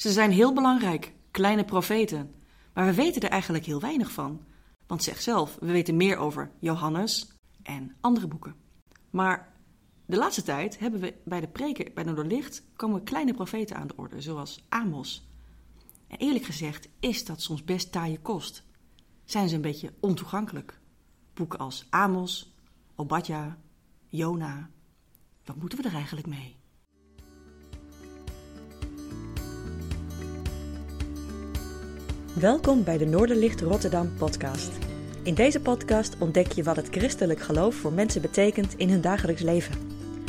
Ze zijn heel belangrijk, kleine profeten. Maar we weten er eigenlijk heel weinig van. Want zeg zelf, we weten meer over Johannes en andere boeken. Maar de laatste tijd hebben we bij de preken bij Noorderlicht komen kleine profeten aan de orde, zoals Amos. En eerlijk gezegd is dat soms best taaie kost. Zijn ze een beetje ontoegankelijk. Boeken als Amos, Obadja, Jona. Wat moeten we er eigenlijk mee? Welkom bij de Noorderlicht Rotterdam podcast. In deze podcast ontdek je wat het christelijk geloof voor mensen betekent in hun dagelijks leven.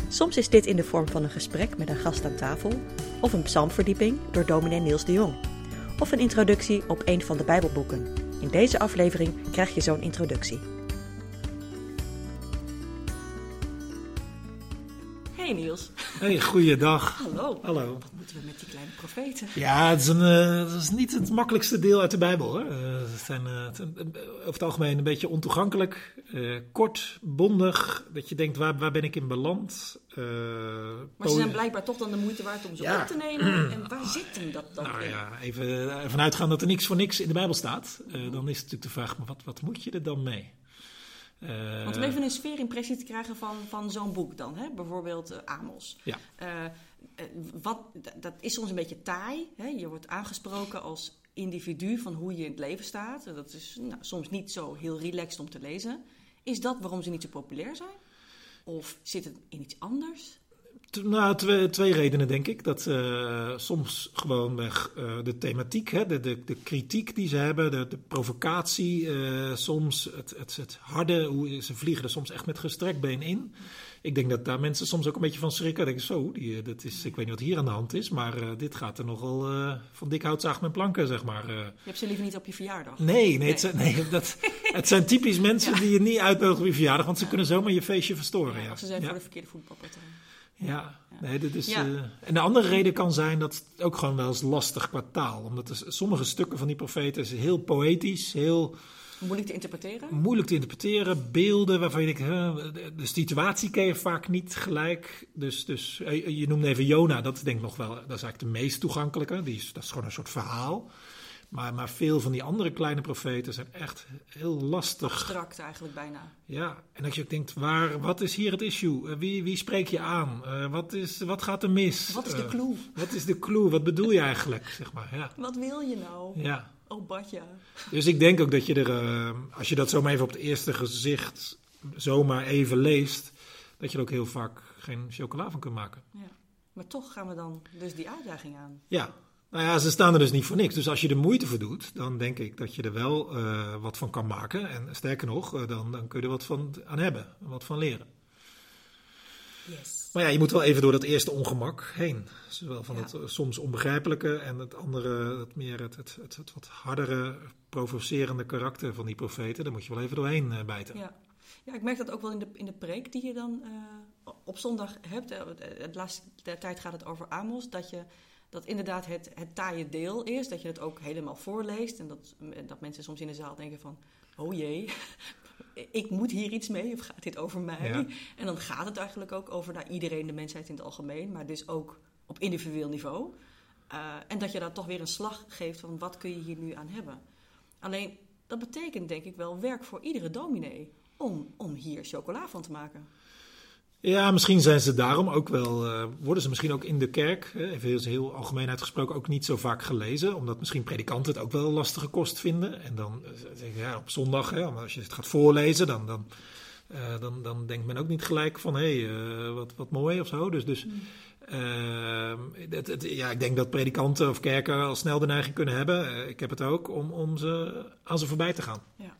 Soms is dit in de vorm van een gesprek met een gast aan tafel, of een psalmverdieping door dominee Niels de Jong, of een introductie op een van de Bijbelboeken. In deze aflevering krijg je zo'n introductie. Hey Niels. Hey, goeiedag. Hallo. Hallo. Wat moeten we met die kleine profeten? Ja, het is, een, eh, het is niet het makkelijkste deel uit de Bijbel. Hoor. Uh, het zijn uh, het, over het algemeen een beetje ontoegankelijk, kort, bondig. Dat je denkt, waar, waar ben ik in beland? maar ze zijn blijkbaar toch dan de moeite waard om ze ja. op te nemen. En waar zit hem dat dan nou, in? Ja, even vanuit gaan dat er niks voor niks in de Bijbel staat. dan is het natuurlijk de vraag, maar wat, wat moet je er dan mee? Uh, Want om even een sfeerimpressie te krijgen van, van zo'n boek dan, hè? bijvoorbeeld uh, Amos. Ja. Uh, wat, dat is soms een beetje taai. Hè? Je wordt aangesproken als individu van hoe je in het leven staat. Dat is nou, soms niet zo heel relaxed om te lezen. Is dat waarom ze niet zo populair zijn? Of zit het in iets anders? Nou, twee, twee redenen denk ik. Dat uh, soms gewoonweg uh, de thematiek, hè, de, de, de kritiek die ze hebben, de, de provocatie, uh, soms het, het, het harde, hoe ze vliegen er soms echt met gestrekt been in. Ik denk dat daar mensen soms ook een beetje van schrikken. Denken zo, die, dat is, ik weet niet wat hier aan de hand is, maar dit gaat er nogal van dik hout met planken, zeg maar. Je hebt ze liever niet op je verjaardag? Nee, nee, nee. Het, zijn, nee dat, het zijn typisch mensen ja. die je niet uitnodigt op je verjaardag, want ze kunnen zomaar je feestje verstoren. Ja, Of ze zijn voor de verkeerde voetbalpartij. Ja, nee, dat is. Ja. Uh, en de andere reden kan zijn dat het ook gewoon wel eens lastig qua taal. Omdat er, sommige stukken van die profeten is heel poëtisch, heel. Moeilijk te interpreteren? Moeilijk te interpreteren. Beelden waarvan je denkt, huh, de situatie ken je vaak niet gelijk. Dus, dus je noemde even Jona, dat denk ik nog wel, dat is eigenlijk de meest toegankelijke. Die is, dat is gewoon een soort verhaal. Maar, maar veel van die andere kleine profeten zijn echt heel lastig. Abstract eigenlijk bijna. Ja, en als je ook denkt, waar, wat is hier het issue? Wie, wie spreek je aan? Uh, wat, is, wat gaat er mis? Wat is de clue? Uh, wat is de clue? Wat bedoel je eigenlijk? Zeg maar, ja. Wat wil je nou? Ja. Oh, badja. Dus ik denk ook dat je er, uh, als je dat zomaar even op het eerste gezicht zomaar even leest, dat je er ook heel vaak geen chocola van kunt maken. Ja. Maar toch gaan we dan dus die uitdaging aan. Ja, nou ja, ze staan er dus niet voor niks. Dus als je er moeite voor doet, dan denk ik dat je er wel uh, wat van kan maken. En sterker nog, uh, dan, dan kun je er wat van aan hebben, wat van leren. Yes. Maar ja, je moet wel even door dat eerste ongemak heen. Zowel van ja. het uh, soms onbegrijpelijke en het andere, het meer het, het, het, het, wat hardere, provocerende karakter van die profeten. Daar moet je wel even doorheen bijten. Ja. Ja, ik merk dat ook wel in de, in de preek die je dan op zondag hebt. De laatste tijd gaat het over Amos, dat je dat inderdaad het, het taaie deel is. Dat je het ook helemaal voorleest. En dat, dat mensen soms in de zaal denken van... Oh jee, ik moet hier iets mee. Of gaat dit over mij? Ja. En dan gaat het eigenlijk ook over nou, iedereen, de mensheid in het algemeen. Maar dus ook op individueel niveau. Uh, en dat je daar toch weer een slag geeft van wat kun je hier nu aan hebben. Alleen, dat betekent denk ik wel werk voor iedere dominee. Om, om hier chocola van te maken. Ja, misschien zijn ze daarom ook wel, uh, worden ze misschien ook in de kerk, even heel, heel algemeen uitgesproken, ook niet zo vaak gelezen. Omdat misschien predikanten het ook wel lastige kost vinden. En dan zeg ja, op zondag, hè, als je het gaat voorlezen, dan, dan, uh, dan, dan denkt men ook niet gelijk van hé, hey, uh, wat, wat mooi of zo. Dus, dus uh, het, het, ja, ik denk dat predikanten of kerken al snel de neiging kunnen hebben, ik heb het ook, om, om ze, aan ze voorbij te gaan. Ja.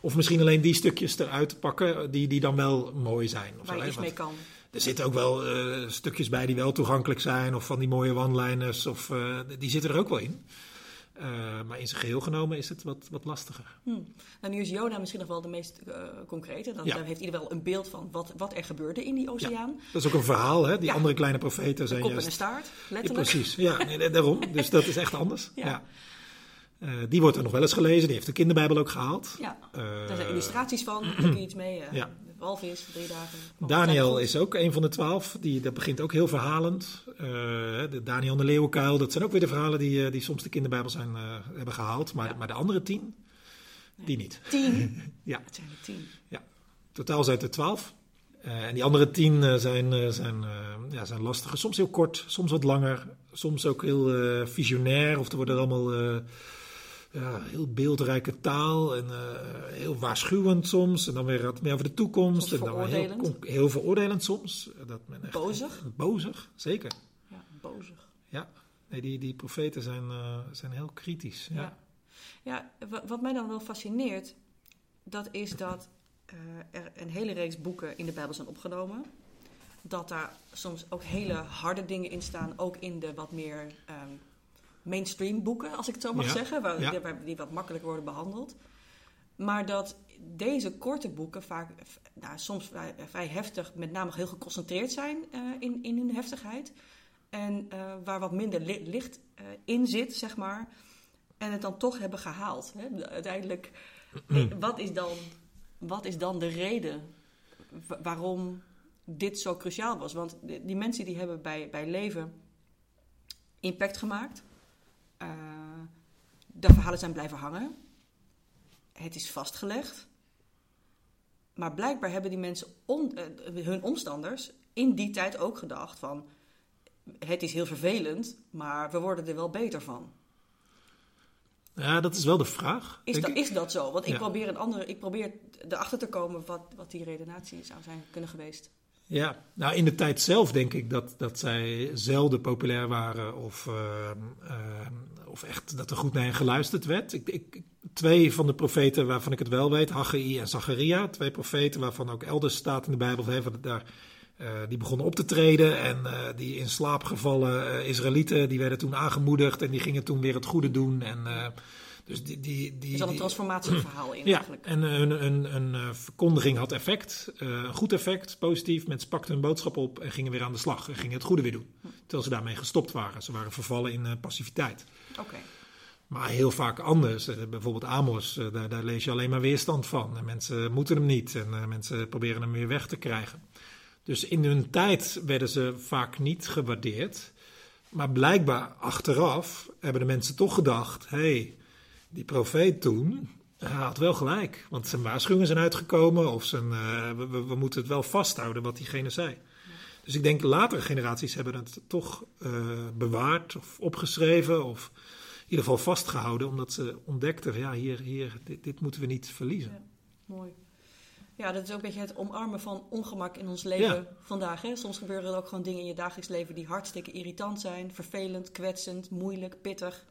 Of misschien alleen die stukjes eruit te pakken die, die dan wel mooi zijn. Of Waar je iets mee kan. Er zitten ook wel uh, stukjes bij die wel toegankelijk zijn. Of van die mooie one-liners. Of, uh, die zitten er ook wel in. Uh, maar in zijn geheel genomen is het wat, wat lastiger. Hm. Nou, nu is Jona misschien nog wel de meest concrete. Dan, Ja. Daar heeft ieder wel een beeld van wat, wat er gebeurde in die oceaan. Dat is ook een verhaal, hè? Die Ja. andere kleine profeten zijn Kop en een juist... staart, letterlijk. precies, ja, nee, daarom. Dus dat is echt anders. Ja. Eh, die wordt er nog wel eens gelezen. Die heeft de kinderbijbel ook gehaald. Ja, Eh, daar zijn illustraties van. Daar kun je iets mee. eh, ja. walvis, drie dagen. Daniel is ook een van de twaalf. Die, dat begint ook heel verhalend. Uh, de Daniel en de leeuwenkuil, dat zijn ook weer de verhalen die, uh, die soms de kinderbijbel zijn, uh, hebben gehaald. Maar, ja. maar de andere tien, nee. die niet. Tien? ja. Het zijn er tien. Ja. Totaal zijn het er twaalf. en die andere tien zijn, zijn, ja, zijn lastiger. Soms heel kort, soms wat langer. Soms ook heel visionair. Of er worden allemaal ja, heel beeldrijke taal en uh, heel waarschuwend soms. En dan weer wat meer over de toekomst. En dan. Heel, heel veroordelend soms. Dat men echt, bozig? Bozig, zeker. Ja, bozig. Ja, nee, die, die profeten zijn, uh, zijn heel kritisch. Ja, ja. ja wat mij dan wel fascineert, dat is dat uh, er een hele reeks boeken in de Bijbel zijn opgenomen. Dat daar soms ook hele harde dingen in staan, ook in de wat meer um, mainstream boeken, als ik het zo mag Ja, zeggen, waar, ja. die, wat makkelijker worden behandeld. Maar dat deze korte boeken vaak nou, soms vrij, vrij heftig, met name heel geconcentreerd zijn eh, in, in hun heftigheid. En eh, waar wat minder li- licht eh, in zit, zeg maar. En het dan toch hebben gehaald. Hè? Uiteindelijk, eh, wat, is dan, wat is dan de reden wa- waarom dit zo cruciaal was? Want die die mensen die hebben bij, bij leven impact gemaakt. Eh, de verhalen zijn blijven hangen. Het is vastgelegd. Maar blijkbaar hebben die mensen, eh, hun omstanders, in die tijd ook gedacht van... Het is heel vervelend, maar we worden er wel beter van. Ja, dat is wel de vraag. Is, dat, is dat zo? Want ik Ja. probeer, een andere, ik probeer erachter te komen wat, wat die redenatie zou zijn kunnen geweest. Ja, nou in de tijd zelf denk ik dat, dat zij zelden populair waren of, ehm, ehm, of echt dat er goed naar hen geluisterd werd. Ik, ik, twee van de profeten waarvan ik het wel weet, Haggai en Zacharia, twee profeten waarvan ook elders staat in de Bijbel, van daar, eh, die begonnen op te treden en eh, die in slaap gevallen eh, Israëlieten, die werden toen aangemoedigd en die gingen toen weer het goede doen. En, dus die, die, die, Er zat een transformatieverhaal in ja, eigenlijk. en een, een, een eh, verkondiging had effect, eh, een goed effect, positief. Mensen pakten hun boodschap op en gingen weer aan de slag en gingen het goede weer doen. Terwijl ze daarmee gestopt waren. Ze waren vervallen in eh, passiviteit. Oké. Maar heel vaak anders. Eh, bijvoorbeeld Amos, eh, daar, daar lees je alleen maar weerstand van. En mensen moeten hem niet en eh, mensen proberen hem weer weg te krijgen. Dus in hun tijd werden ze vaak niet gewaardeerd. Maar blijkbaar achteraf hebben de mensen toch gedacht: hé, hey, die profeet toen had wel gelijk. Want zijn waarschuwingen zijn uitgekomen of zijn, eh, we, moeten het wel vasthouden wat diegene zei. Dus ik denk latere generaties hebben het toch eh, bewaard of opgeschreven of in ieder geval vastgehouden. Omdat ze ontdekten, ja, hier, hier, dit, dit moeten we niet verliezen. Ja. Mooi. Ja, dat is ook een beetje het omarmen van ongemak in ons leven Ja. vandaag. Hè? Soms gebeuren er ook gewoon dingen in je dagelijks leven die hartstikke irritant zijn, vervelend, kwetsend, moeilijk, pittig,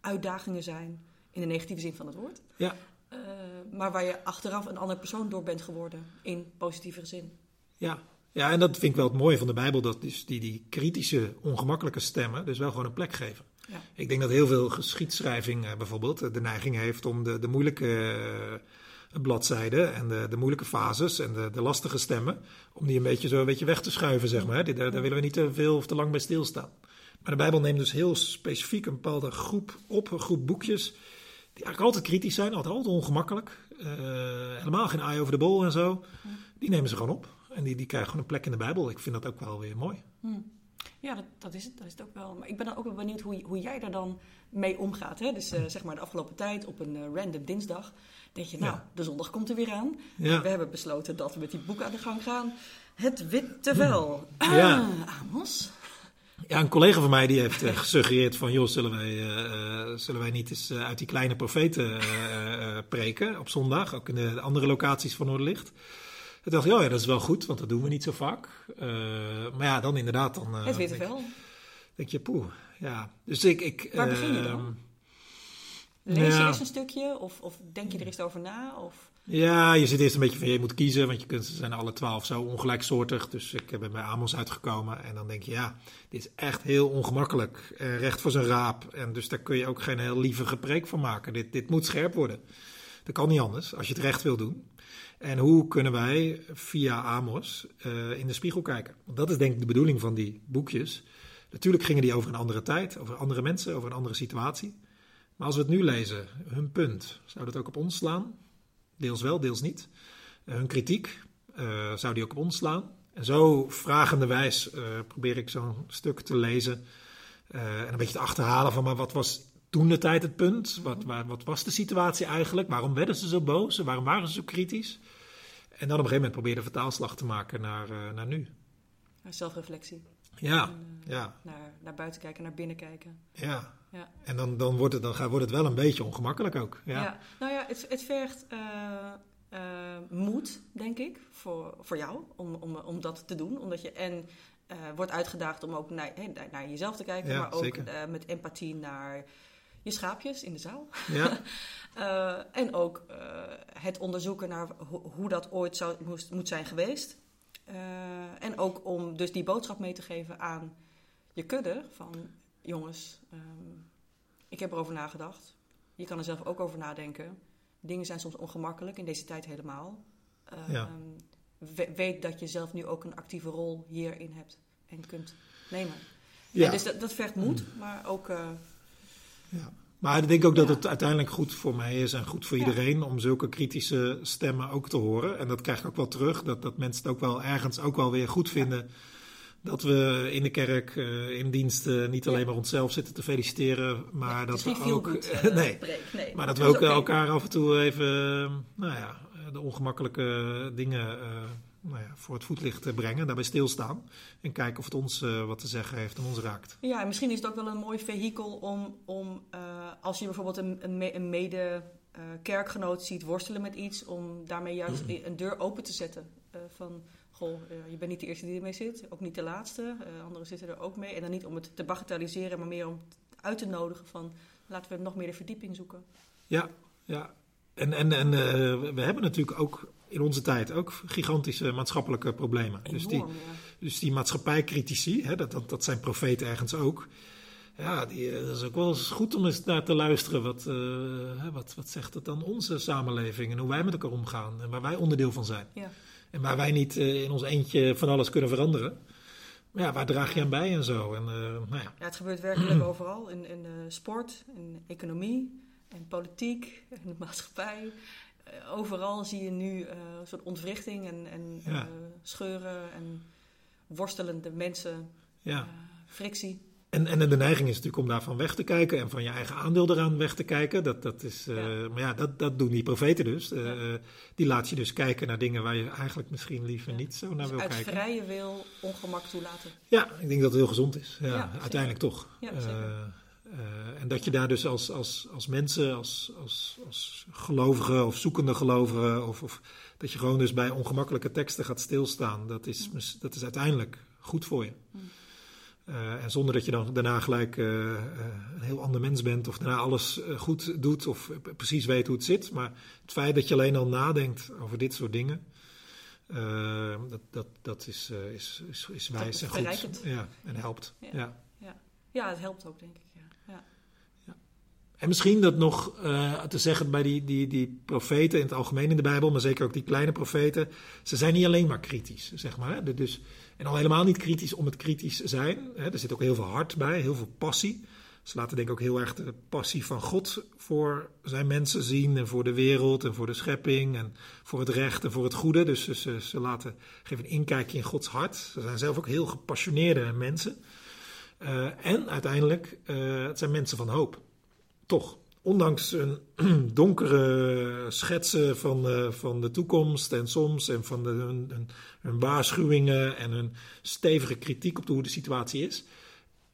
uitdagingen zijn. In de negatieve zin van het woord. Ja, Eh, maar waar je achteraf een ander persoon door bent geworden, in positievere zin. ja. ja, en dat vind ik wel het mooie van de Bijbel. Dat dus die, die kritische, ongemakkelijke stemmen dus wel gewoon een plek geven. Ja. Ik denk dat heel veel geschiedschrijving eh, bijvoorbeeld eh, de neiging heeft om de, de moeilijke bladzijden en de, de moeilijke fases en de, de lastige stemmen, om die een beetje zo een beetje weg te schuiven, zeg maar. Daar, daar willen we niet te veel of te lang bij stilstaan. Maar de Bijbel neemt dus heel specifiek een bepaalde groep op, een groep boekjes, die eigenlijk altijd kritisch zijn, altijd, altijd ongemakkelijk. eh, helemaal geen eye over the ball en zo. Die nemen ze gewoon op. En die, die krijgen gewoon een plek in de Bijbel. Ik vind dat ook wel weer mooi. Ja, dat, dat, is het, dat is het ook wel. Maar ik ben dan ook wel benieuwd hoe, hoe jij daar dan mee omgaat. Hè? Dus eh, zeg maar de afgelopen tijd op een eh, random dinsdag. Denk je, nou, Ja. de zondag komt er weer aan. Ja. We hebben besloten dat we met die boek aan de gang gaan. Het witte vel. Ja. Ah, Amos. Ja, een collega van mij die heeft eh, gesuggereerd van... joh, zullen wij, eh, eh, zullen wij niet eens uit die kleine profeten preken op zondag? Ook in de andere locaties van Noorderlicht. Toen dacht ik, oh ja, dat is wel goed, want dat doen we niet zo vaak. Maar ja, dan inderdaad... Dan, Het witte denk, vel. denk je, poeh, ja. Dus ik... ik Waar begin je dan? ehm, Lees je Ja. eerst een stukje? Of, of denk je er eens over na? Of... Ja, je zit eerst een beetje van je moet kiezen, want je kunt, ze zijn alle twaalf zo ongelijksoortig. Dus ik ben bij Amos uitgekomen en dan denk je, ja, dit is echt heel ongemakkelijk. En recht voor zijn raap. En dus daar kun je ook geen heel lieve gepreek van maken. Dit, dit moet scherp worden. Dat kan niet anders als je het recht wil doen. En hoe kunnen wij via Amos eh, in de spiegel kijken? Want dat is denk ik de bedoeling van die boekjes. Natuurlijk gingen die over een andere tijd, over andere mensen, over een andere situatie. Maar als we het nu lezen, hun punt, zou dat ook op ons slaan? Deels wel, deels niet. Eh, hun kritiek, eh, zou die ook op ons slaan? En zo vragenderwijs uh, probeer ik zo'n stuk te lezen en een beetje te achterhalen van, maar wat was toen de tijd het punt? Wat, waar, wat was de situatie eigenlijk? Waarom werden ze zo boos? Waarom waren ze zo kritisch? En dan op een gegeven moment probeer de vertaalslag te maken naar, uh, naar nu. Zelfreflectie. Ja, en, ja. Naar, naar buiten kijken, naar binnen kijken. Ja. Ja. En dan, dan, wordt het, dan gaat, wordt het wel een beetje ongemakkelijk ook. Ja. ja. Nou ja, het, het vergt uh, moed, denk ik, voor, voor jou om, om, om dat te doen. Omdat je en uh, wordt uitgedaagd om ook naar, naar jezelf te kijken, Ja, maar ook met empathie naar je schaapjes in de zaal. Ja. En ook het onderzoeken naar ho hoe dat ooit zou, moest, moet zijn geweest. en ook om dus die boodschap mee te geven aan je kudde van jongens, um, ik heb erover nagedacht. Je kan er zelf ook over nadenken. Dingen zijn soms ongemakkelijk, in deze tijd helemaal. Ja. We weet dat je zelf nu ook een actieve rol hierin hebt en kunt nemen. Ja. En dus dat, dat vergt moed, maar ook. Uh, ja. Maar ik denk ook dat Ja. het uiteindelijk goed voor mij is en goed voor Ja. iedereen om zulke kritische stemmen ook te horen. En dat krijg ik ook wel terug, dat, dat mensen het ook wel ergens ook wel weer goed vinden. Dat we in de kerk, uh, in diensten, niet alleen Ja. maar onszelf zitten te feliciteren, maar dat we ook. goed, uh, nee, maar dat we ook oké. elkaar af en toe even, nou ja, de ongemakkelijke dingen uh, nou ja, voor het voetlicht brengen, daarbij stilstaan en kijken of het ons wat te zeggen heeft en ons raakt. Ja, en misschien is het ook wel een mooi vehikel om, om als je bijvoorbeeld een, een, me, een mede kerkgenoot ziet worstelen met iets, om daarmee juist een deur open te zetten. Van, goh, uh, je bent niet de eerste die ermee zit, ook niet de laatste. Uh, anderen zitten er ook mee. En dan niet om het te bagatelliseren, maar meer om uit te nodigen van, laten we nog meer de verdieping zoeken. Ja, ja. En, en, en uh, we hebben natuurlijk ook in onze tijd ook gigantische maatschappelijke problemen. Enorm, dus, die, ja. dus die maatschappijcritici, hè, dat, dat, dat zijn profeten ergens ook. Ja, die, eh, dat is ook wel eens goed om eens naar te luisteren. Wat, wat, wat zegt het dan onze samenleving en hoe wij met elkaar omgaan en waar wij onderdeel van zijn. Ja. En waar wij niet uh, in ons eentje van alles kunnen veranderen. Maar ja, waar draag je aan bij en zo? En, uh, nou ja. ja, het gebeurt werkelijk overal. In, in de sport, in economie, en politiek, in de maatschappij. Uh, overal zie je nu een soort ontwrichting en, en Ja. scheuren en worstelende mensen, ja. frictie. En, en de neiging is natuurlijk om daarvan weg te kijken en van je eigen aandeel eraan weg te kijken. Dat, dat is, uh, Ja. Maar ja, dat, dat doen die profeten dus. Uh, Ja. Die laat je dus kijken naar dingen waar je eigenlijk misschien liever Ja. niet zo naar Dus wil uit kijken. vrije wil ongemak toelaten. Ja, ik denk dat het heel gezond is. Ja, uiteindelijk toch. Ja, Eh, zeker. eh, en dat je daar dus als, als, als mensen, als, als, als gelovigen of zoekende gelovigen, of, of dat je gewoon dus bij ongemakkelijke teksten gaat stilstaan, dat is, dat is uiteindelijk goed voor je. Mm. Eh, en zonder dat je dan daarna gelijk eh, eh, een heel ander mens bent of daarna alles goed doet of precies weet hoe het zit. Maar het feit dat je alleen al nadenkt over dit soort dingen, dat, dat, dat is, is, is, is wijs en goed. Ja, en helpt. Ja. Ja. Ja, het helpt ook, denk ik. Ja. Ja. En misschien dat nog te zeggen bij die, die, die profeten in het algemeen in de Bijbel, maar zeker ook die kleine profeten. Ze zijn niet alleen maar kritisch, zeg maar. Dus, en al helemaal niet kritisch om het kritisch zijn. Hè. Er zit ook heel veel hart bij, heel veel passie. Ze laten denk ik ook heel erg de passie van God voor zijn mensen zien. En voor de wereld en voor de schepping en voor het recht en voor het goede. Dus ze, ze, laten, geven een inkijkje in Gods hart. Ze zijn zelf ook heel gepassioneerde mensen. Uh, en uiteindelijk, uh, het zijn mensen van hoop. Toch. Ondanks een donkere schetsen van, uh, van de toekomst en soms en van de, hun, hun, hun, waarschuwingen en hun stevige kritiek op hoe de situatie is.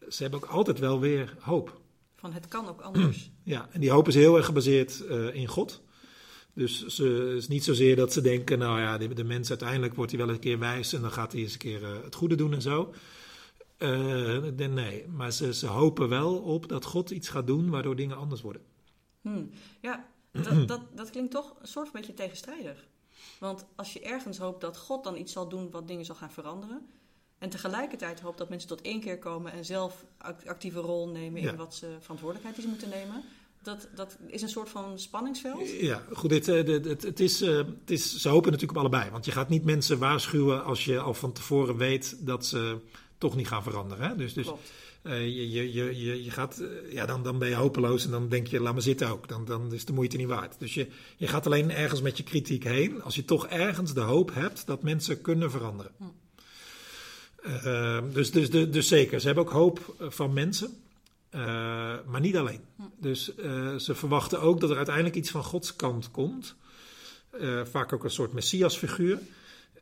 Ze hebben ook altijd wel weer hoop. Van het kan ook anders. Ja, en die hoop is heel erg gebaseerd uh, in God. Dus het is niet zozeer dat ze denken, nou ja, de, de mens uiteindelijk wordt hij wel een keer wijs en dan gaat hij eens een keer uh, het goede doen en zo. Uh, nee, maar ze, ze, hopen wel op dat God iets gaat doen waardoor dingen anders worden. Hmm. Ja, dat, dat, dat, klinkt toch een soort van beetje tegenstrijdig. Want als je ergens hoopt dat God dan iets zal doen wat dingen zal gaan veranderen. En tegelijkertijd hoopt dat mensen tot één keer komen en zelf actieve rol nemen in wat ze verantwoordelijkheid is moeten nemen. Dat, dat is een soort van spanningsveld. Ja, goed, dit, dit, het, het, is, uh, het is, ze hopen natuurlijk op allebei. Want je gaat niet mensen waarschuwen als je al van tevoren weet dat ze toch niet gaan veranderen. Hè? Dus, dus Uh, je, je, je, je gaat, uh, ja, dan, dan ben je hopeloos en dan denk je, laat me zitten ook. Dan, dan is de moeite niet waard. Dus je, je gaat alleen ergens met je kritiek heen als je toch ergens de hoop hebt dat mensen kunnen veranderen. Hm. Uh, dus, dus, dus, dus zeker, ze hebben ook hoop van mensen. maar niet alleen. Hm. Dus ze verwachten ook dat er uiteindelijk iets van Gods kant komt. vaak ook een soort messiasfiguur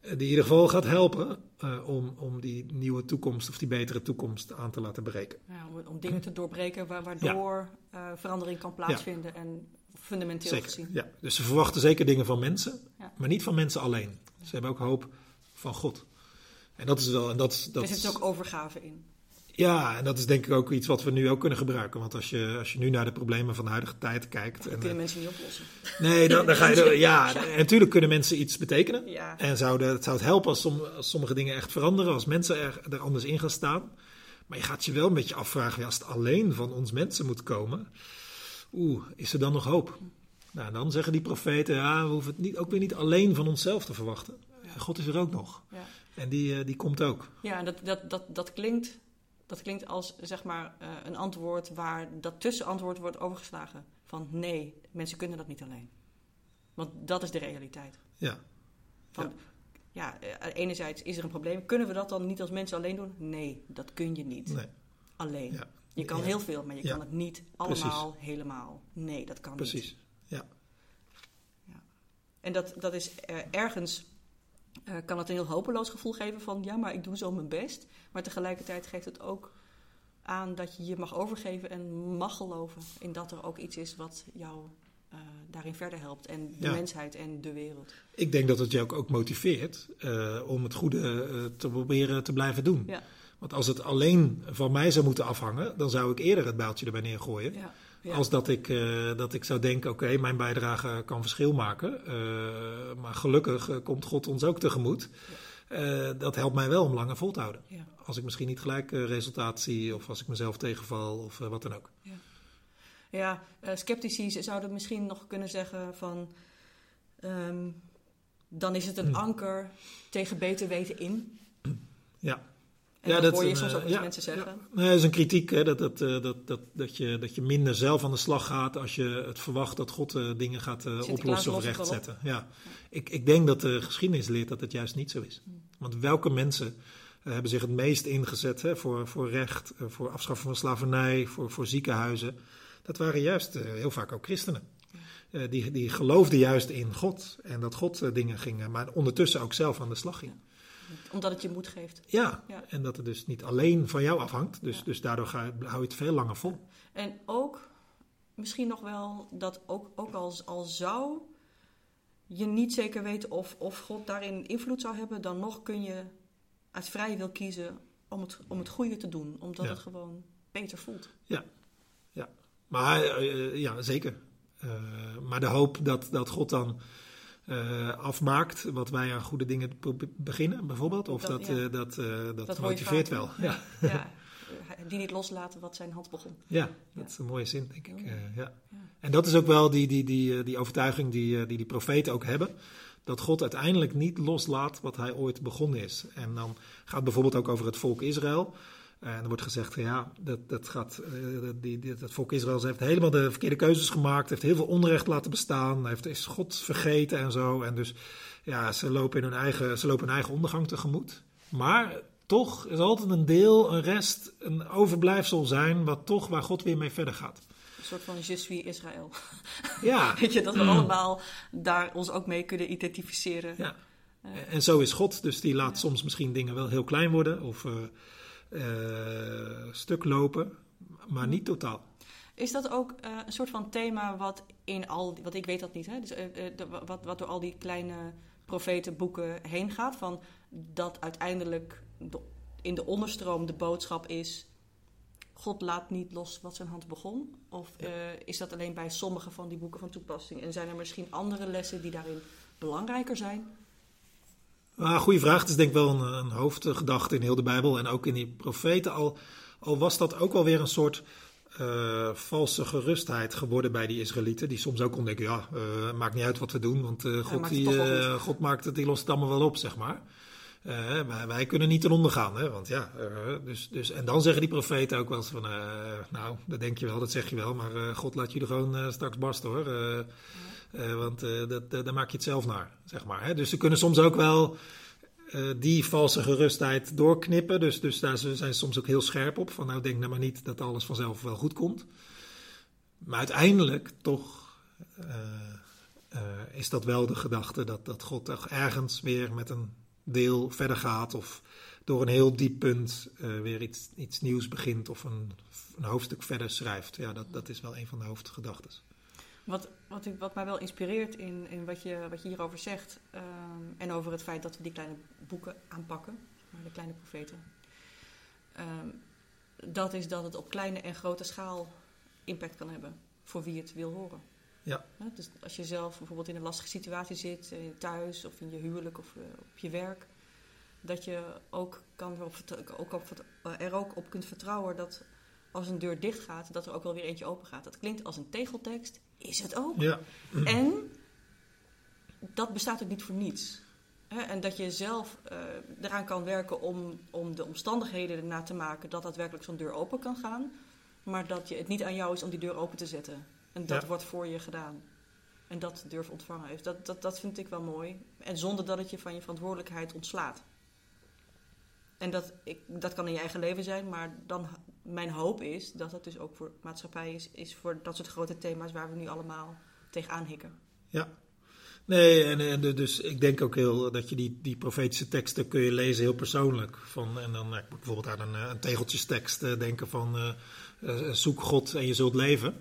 die in ieder geval gaat helpen uh, om, om die nieuwe toekomst of die betere toekomst aan te laten breken. Ja, om, om, dingen te doorbreken waardoor ja. uh, verandering kan plaatsvinden ja. en fundamenteel zeker, gezien. Ja, dus ze verwachten zeker dingen van mensen, maar niet van mensen alleen. Ze hebben ook hoop van God. En dat is wel. En dat, dat er zit ook overgave in. Ja, en dat is denk ik ook iets wat we nu ook kunnen gebruiken. Want als je, als je nu naar de problemen van de huidige tijd kijkt. Dat kunnen mensen niet oplossen. Nee, dan, dan ga je. Ja, en natuurlijk kunnen mensen iets betekenen. Ja. En zou het zou het helpen als, som, als, sommige dingen echt veranderen. Als mensen er, er, anders in gaan staan. Maar je gaat je wel een beetje afvragen. Ja, als het alleen van ons mensen moet komen. Oeh, is er dan nog hoop? Nou, dan zeggen die profeten. Ja, we hoeven het niet, ook weer niet alleen van onszelf te verwachten. God is er ook nog. Ja. En die, die komt ook. Ja, dat, dat, dat, dat klinkt dat klinkt als zeg maar uh, een antwoord waar dat tussenantwoord wordt overgeslagen. Van nee, mensen kunnen dat niet alleen. Want dat is de realiteit. Ja. Van, ja, ja uh, enerzijds is er een probleem. Kunnen we dat dan niet als mensen alleen doen? Nee, dat kun je niet. Nee. Alleen. Ja. Je kan heel veel, maar je kan het niet allemaal helemaal. Nee, dat kan Precies. niet. Precies, ja. ja. En dat, dat is uh, ergens uh, kan het een heel hopeloos gevoel geven van ja, maar ik doe zo mijn best. Maar tegelijkertijd geeft het ook aan dat je je mag overgeven en mag geloven in dat er ook iets is wat jou uh, daarin verder helpt. En de ja. mensheid en de wereld. Ik denk dat het je ook, ook motiveert uh, om het goede te proberen te blijven doen. Ja. Want als het alleen van mij zou moeten afhangen, dan zou ik eerder het bijltje erbij neergooien. Ja. Ja. Als dat ik, uh, dat ik zou denken, oké, okay, mijn bijdrage kan verschil maken. Uh, maar gelukkig uh, komt God ons ook tegemoet. dat helpt mij wel om langer vol te houden. Ja. Als ik misschien niet gelijk resultaat zie of als ik mezelf tegenval of wat dan ook. Ja, ja sceptici zouden misschien nog kunnen zeggen van... Um, dan is het een hm. anker tegen beter weten in. Ja. Ja, dat hoor je soms ook ja, mensen zeggen. Ja. Nee, dat is een kritiek, hè, dat, dat, dat, dat, dat, je, dat je minder zelf aan de slag gaat als je het verwacht dat God uh, dingen gaat uh, oplossen of rechtzetten. Ja. ja. Ik, ik denk dat de geschiedenis leert dat het juist niet zo is. Want welke mensen uh, hebben zich het meest ingezet hè, voor, voor recht, voor afschaffen van slavernij, voor, voor ziekenhuizen? Dat waren juist heel vaak ook christenen. die, die geloofden juist in God en dat God dingen ging, maar ondertussen ook zelf aan de slag ging omdat het je moed geeft. Ja, ja, en dat het dus niet alleen van jou afhangt. Dus, ja. dus daardoor ga hou je het veel langer vol. En ook, misschien nog wel, dat ook, ook als, al zou je niet zeker weten of, of God daarin invloed zou hebben, dan nog kun je uit vrije wil kiezen om het, om het goede te doen. Omdat ja. het gewoon beter voelt. Ja, ja. maar uh, ja, zeker. Uh, maar de hoop dat, dat God dan uh, afmaakt wat wij aan goede dingen beginnen, bijvoorbeeld. Of dat, dat, ja. dat, uh, dat, dat motiveert wel. Ja. ja. Die niet loslaten wat zijn hand begon. Ja, dat is een mooie zin, denk ik. ja. En dat is ook wel die, die, die, die overtuiging die, die die profeten ook hebben. Dat God uiteindelijk niet loslaat wat hij ooit begonnen is. En dan gaat het bijvoorbeeld ook over het volk Israël. Uh, en er wordt gezegd ja, dat, dat gaat, uh, die, die, dat volk Israël heeft helemaal de verkeerde keuzes gemaakt, heeft heel veel onrecht laten bestaan, heeft, is God vergeten en zo. En dus ja, ze lopen, in hun eigen, ze lopen hun eigen ondergang tegemoet. Maar toch is altijd een deel, een rest, een overblijfsel zijn, wat toch waar God weer mee verder gaat. Een soort van je suis Israël. Ja. Weet je, dat we allemaal daar ons ook mee kunnen identificeren. Ja. Uh, en zo is God, dus die laat ja. soms misschien dingen wel heel klein worden of uh, stuk lopen, maar niet totaal. Is dat ook uh, een soort van thema wat in al, wat ik weet dat niet, hè? Dus, uh, de, wat, wat door al die kleine profetenboeken heen gaat, van dat uiteindelijk de, in de onderstroom de boodschap is: God laat niet los wat zijn hand begon? Of ja. is dat alleen bij sommige van die boeken van toepassing? En zijn er misschien andere lessen die daarin belangrijker zijn? Ah, goeie vraag. Het is denk ik wel een, een, hoofdgedachte in heel de Bijbel en ook in die profeten. Al, al was dat ook wel weer een soort uh, valse gerustheid geworden bij die Israëlieten. Die soms ook konden denken, ja, uh, maakt niet uit wat we doen, want uh, God, die, God maakt het, die lost het allemaal wel op, zeg maar. Eh, wij, wij kunnen niet ten onder gaan. Hè? Want ja, eh, dus, dus, en dan zeggen die profeten ook wel eens van, eh, nou, dat denk je wel, dat zeg je wel, maar eh, God laat jullie gewoon eh, straks barsten hoor. Eh, eh, want eh, dat, dat, daar maak je het zelf naar, zeg maar. Hè? Dus ze kunnen soms ook wel eh, die valse gerustheid doorknippen. Dus, dus daar zijn ze soms ook heel scherp op. Van nou, denk nou maar niet dat alles vanzelf wel goed komt. Maar uiteindelijk toch eh, eh, is dat wel de gedachte dat, dat God ergens weer met een deel verder gaat. Of door een heel diep punt eh, weer iets, iets nieuws begint of een, een hoofdstuk verder schrijft. Ja, dat, dat is wel een van de hoofdgedachten. Wat, wat, ik, wat mij wel inspireert in, in wat, je, wat je hierover zegt. ehm, en over het feit dat we die kleine boeken aanpakken. maar De kleine profeten. ehm, dat is dat het op kleine en grote schaal impact kan hebben. Voor wie het wil horen. Ja. Dus als je zelf bijvoorbeeld in een lastige situatie zit. eh, Thuis of in je huwelijk of eh, op je werk. Dat je ook, kan ook op, eh, er ook op kunt vertrouwen dat als een deur dicht gaat, dat er ook wel weer eentje open gaat. Dat klinkt als een tegeltekst, is het ook. Ja, En dat bestaat ook niet voor niets. En dat je zelf eh, eraan kan werken om, om de omstandigheden ernaar te maken dat daadwerkelijk zo'n deur open kan gaan. Maar dat je, het niet aan jou is om die deur open te zetten. En dat Ja. wordt voor je gedaan. En dat durf ontvangen heeft. Dat, dat, dat vind ik wel mooi. En zonder dat het je van je verantwoordelijkheid ontslaat. En dat, ik, dat kan in je eigen leven zijn, maar dan, mijn hoop is dat het dus ook voor maatschappij is, is voor dat soort grote thema's waar we nu allemaal tegenaan hikken. Ja. Nee, en, dus ik denk ook heel dat je die, die profetische teksten kun je lezen heel persoonlijk. Van, en dan eh, ik bijvoorbeeld aan een, eh, een tegeltjestekst eh, denken van eh, zoek God en je zult leven.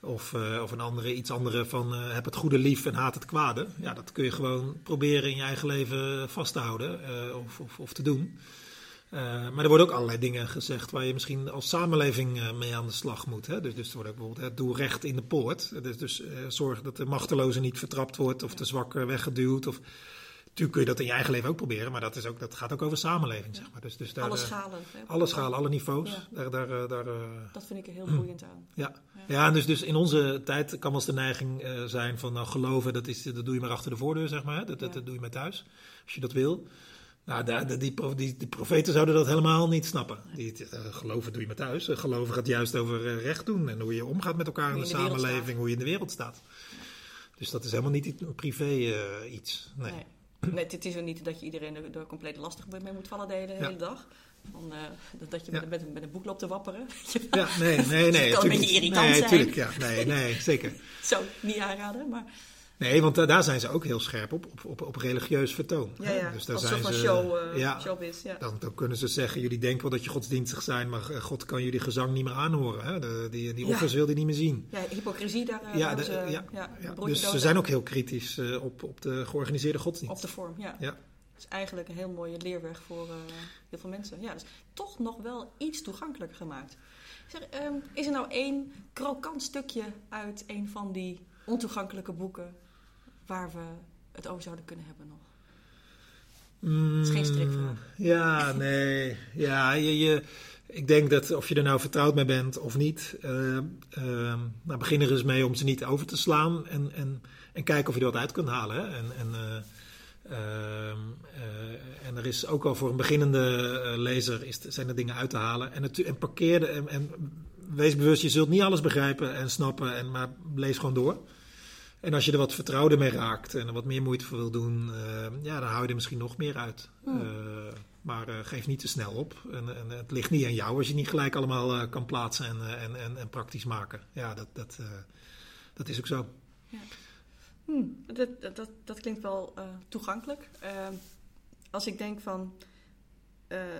Of, eh, of een andere, iets andere van eh, heb het goede lief en haat het kwade. Ja, dat kun je gewoon proberen in je eigen leven vast te houden eh, of, of, of te doen. Maar er worden ook allerlei dingen gezegd waar je misschien als samenleving mee aan de slag moet. Hè? Dus, dus er wordt ook bijvoorbeeld, hè, doe recht in de poort. Dus, dus zorg dat de machteloze niet vertrapt wordt of de zwakke weggeduwd. Of, natuurlijk kun je dat in je eigen leven ook proberen, maar dat, is ook, dat gaat ook over samenleving. Zeg maar. dus, dus daar, alle eh, schalen. hè? alle schalen, alle niveaus. Ja. Daar, daar, eh, daar, eh, Dat vind ik er heel boeiend aan. ja. ja, en dus, dus in onze tijd kan wel eens de neiging zijn van nou, geloven, dat, is, dat doe je maar achter de voordeur, zeg maar. Dat, dat, Ja. dat doe je maar thuis, als je dat wil. Nou, daar- die, die, pro- die, die profeten zouden dat helemaal niet snappen. Die, geloven doe je maar thuis. Geloven gaat juist over recht doen en hoe je omgaat met elkaar in de in samenleving, hoe je in de wereld staat. Dus dat is helemaal niet privé iets. Nee. Nee. Nee, het is er niet dat je iedereen er, er compleet lastig mee moet vallen de hele, Ja. hele dag. Van, eh, dat- dat je Ja. met, met, een boek loopt te wapperen. Ja, nee, nee, nee. kan een beetje irritant nee, zijn. tuurlijk, ja. Nee, nee, zeker. Zo, niet aanraden, maar Nee, want da- daar zijn ze ook heel scherp op, op, op, op religieus vertoon. ja, hè. ja. Dus daar als zijn ze, show, eh, ja, showbiz. Ja. Dan, dan kunnen ze zeggen, jullie denken wel dat je godsdienstig zijn, maar eh, God kan jullie gezang niet meer aanhoren. Hè? De, die die offers wil hij niet meer zien. ja, hypocrisie daar eh, Ja, de- ze, dus ze zijn ook heel kritisch op, op de georganiseerde godsdienst. op de vorm. Ja. Ja. Het is eigenlijk een heel mooie leerweg voor heel veel mensen. Ja, dus toch nog wel iets toegankelijker gemaakt. Zeg, ehm, is er nou één krokant stukje uit een van die ontoegankelijke boeken waar we het over zouden kunnen hebben nog? is geen strikvraag. Mm, Ja, nee. Ja, je, je, ik denk dat of je er nou vertrouwd mee bent of niet, eh, eh, nou, begin er eens mee om ze niet over te slaan en, en, en kijken of je er wat uit kunt halen. Hè? En, en, eh, ehm, eh, en er is ook al voor een beginnende lezer is, zijn er dingen uit te halen. En, en parkeer en wees bewust, je zult niet alles begrijpen en snappen, en, maar lees gewoon door. En als je er wat vertrouwder mee raakt en er wat meer moeite voor wil doen, eh, ja, dan hou je er misschien nog meer uit. Hmm. Eh, maar eh, geef niet te snel op. En, en het ligt niet aan jou als je niet gelijk allemaal kan plaatsen en, en, en, en praktisch maken. Ja, dat, dat, dat is ook zo. Hm, dat, dat, dat, dat klinkt wel toegankelijk. Als ik denk van.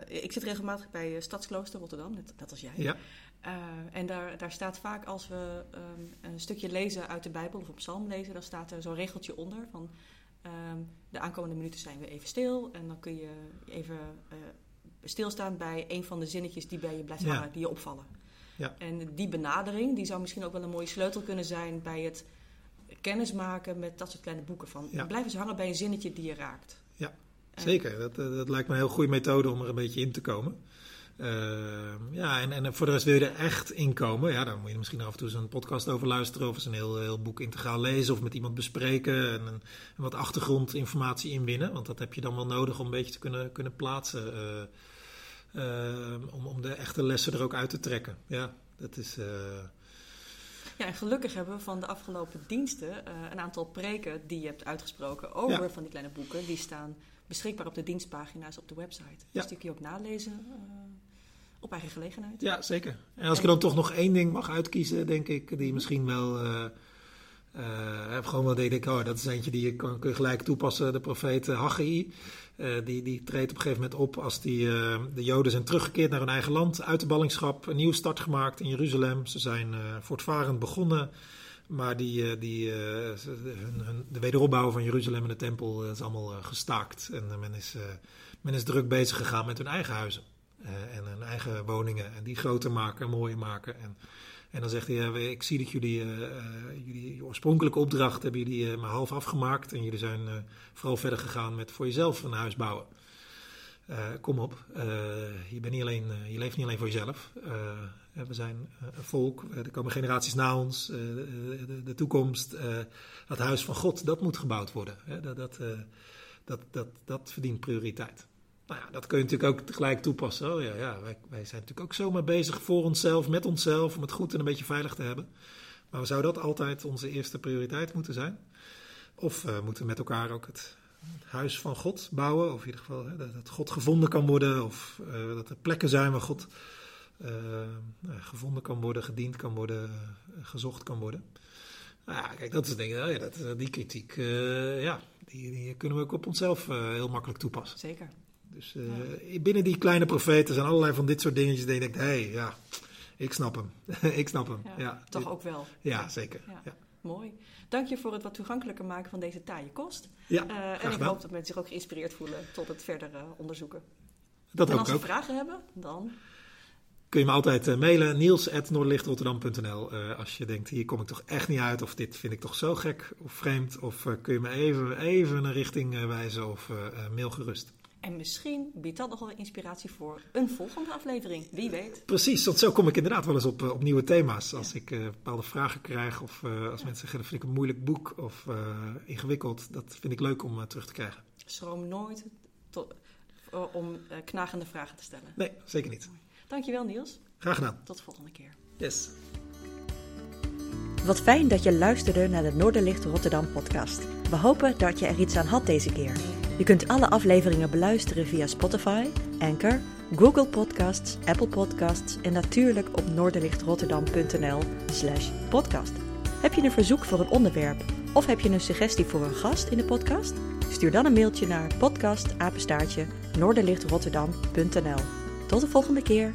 ik zit regelmatig bij Stadsklooster Rotterdam, net, net als jij. Ja, Eh, en daar, daar staat vaak als we ehm, een stukje lezen uit de Bijbel of een psalm lezen, dan staat er zo'n regeltje onder van ehm, de aankomende minuten zijn we even stil. En dan kun je even eh, stilstaan bij een van de zinnetjes die bij je blijft Ja. hangen, die je opvallen. Ja. En die benadering, die zou misschien ook wel een mooie sleutel kunnen zijn bij het kennismaken met dat soort kleine boeken. Van, Ja. Blijf eens hangen bij een zinnetje die je raakt. Ja, En- zeker. Dat, eh, dat lijkt me een heel goede methode om er een beetje in te komen. Ehm, ja, en, en voor de rest wil je er echt in komen. Ja, dan moet je misschien af en toe eens een podcast over luisteren. Of eens een heel, heel boek integraal lezen. Of met iemand bespreken. En, wat achtergrondinformatie inwinnen. Want dat heb je dan wel nodig om een beetje te kunnen, kunnen plaatsen. Eh, ehm, om, om de echte lessen er ook uit te trekken. Ja, dat is. eh, Ja, en gelukkig hebben we van de afgelopen diensten eh, een aantal preken die je hebt uitgesproken over Ja. van die kleine boeken. Die staan beschikbaar op de dienstpagina's op de website. Ja. Dus die kun je ook nalezen op eigen gelegenheid. Ja, zeker. En als ik dan toch nog één ding mag uitkiezen, denk ik, die misschien wel. eh, heb gewoon wel denk ik, oh, dat is eentje die je kan, kun je gelijk toepassen. De profeet Haggai, die, die treedt op een gegeven moment op als die, de Joden zijn teruggekeerd naar hun eigen land, uit de ballingschap, een nieuwe start gemaakt in Jeruzalem. Ze zijn voortvarend begonnen, maar die, die, de, wederopbouw van Jeruzalem en de tempel is allemaal gestaakt. En men, is, men is druk bezig gegaan met hun eigen huizen. Eh, en hun eigen woningen. En die groter maken en mooier maken. En, en dan zegt hij, ik zie dat jullie, eh, eh, jullie je oorspronkelijke opdracht hebben jullie maar half afgemaakt. En jullie zijn vooral verder gegaan met voor jezelf een huis bouwen. Kom op, je, bent niet alleen, je leeft niet alleen voor jezelf. We zijn een volk, er komen generaties na ons. de, de, de toekomst, het huis van God, dat moet gebouwd worden. Dat, dat, dat, dat, dat verdient prioriteit. Nou ja, dat kun je natuurlijk ook tegelijk toepassen. Oh ja, ja wij, zijn natuurlijk ook zomaar bezig voor onszelf, met onszelf, om het goed en een beetje veilig te hebben. Maar zou dat altijd onze eerste prioriteit moeten zijn? Of eh, moeten we met elkaar ook het huis van God bouwen? Of in ieder geval hè, dat, God gevonden kan worden, of eh, dat er plekken zijn waar God eh, gevonden kan worden, gediend kan worden, gezocht kan worden. Nou ja, kijk, dat is denk ik, ja, dat, die kritiek, ja, die, die kunnen we ook op onszelf heel makkelijk toepassen. Zeker. Dus eh, binnen die kleine profeten zijn allerlei van dit soort dingetjes. Die je denkt, hé, hey, ja, ik snap hem. ik snap hem. Ja, Ja, toch dit- ook wel. Ja, zeker. Ja. Mooi. Dank je voor het wat toegankelijker maken van deze taaie kost. ja. Eh, en ik hoop dat mensen zich ook geïnspireerd voelen tot het verder eh, onderzoeken. Dat en hoop als ze ook. vragen hebben, dan Kun je me altijd mailen, niels.noordlichtrotterdam.nl Als je denkt, hier kom ik toch echt niet uit. Of dit vind ik toch zo gek of vreemd. Of kun je me even, even een richting wijzen of mail gerust. En misschien biedt dat nog wel inspiratie voor een volgende aflevering. Wie weet. Precies, want zo kom ik inderdaad wel eens op, eh, op nieuwe thema's. Als ik eh, bepaalde vragen krijg of eh, als mensen zeggen, dat vind ik een moeilijk boek of ingewikkeld. Dat vind ik leuk om terug te krijgen. Schroom nooit tot, om knagende vragen te stellen. Nee, zeker niet. Dankjewel Niels. Graag gedaan. Tot de volgende keer. Yes. Wat fijn dat je luisterde naar de Noorderlicht Rotterdam podcast. We hopen dat je er iets aan had deze keer. Je kunt alle afleveringen beluisteren via Spotify, Anchor, Google Podcasts, Apple Podcasts en natuurlijk op noorderlichtrotterdam.nl slash podcast. Heb je een verzoek voor een onderwerp of heb je een suggestie voor een gast in de podcast? Stuur dan een mailtje naar podcastapenstaartje noorderlichtrotterdam.nl. Tot de volgende keer.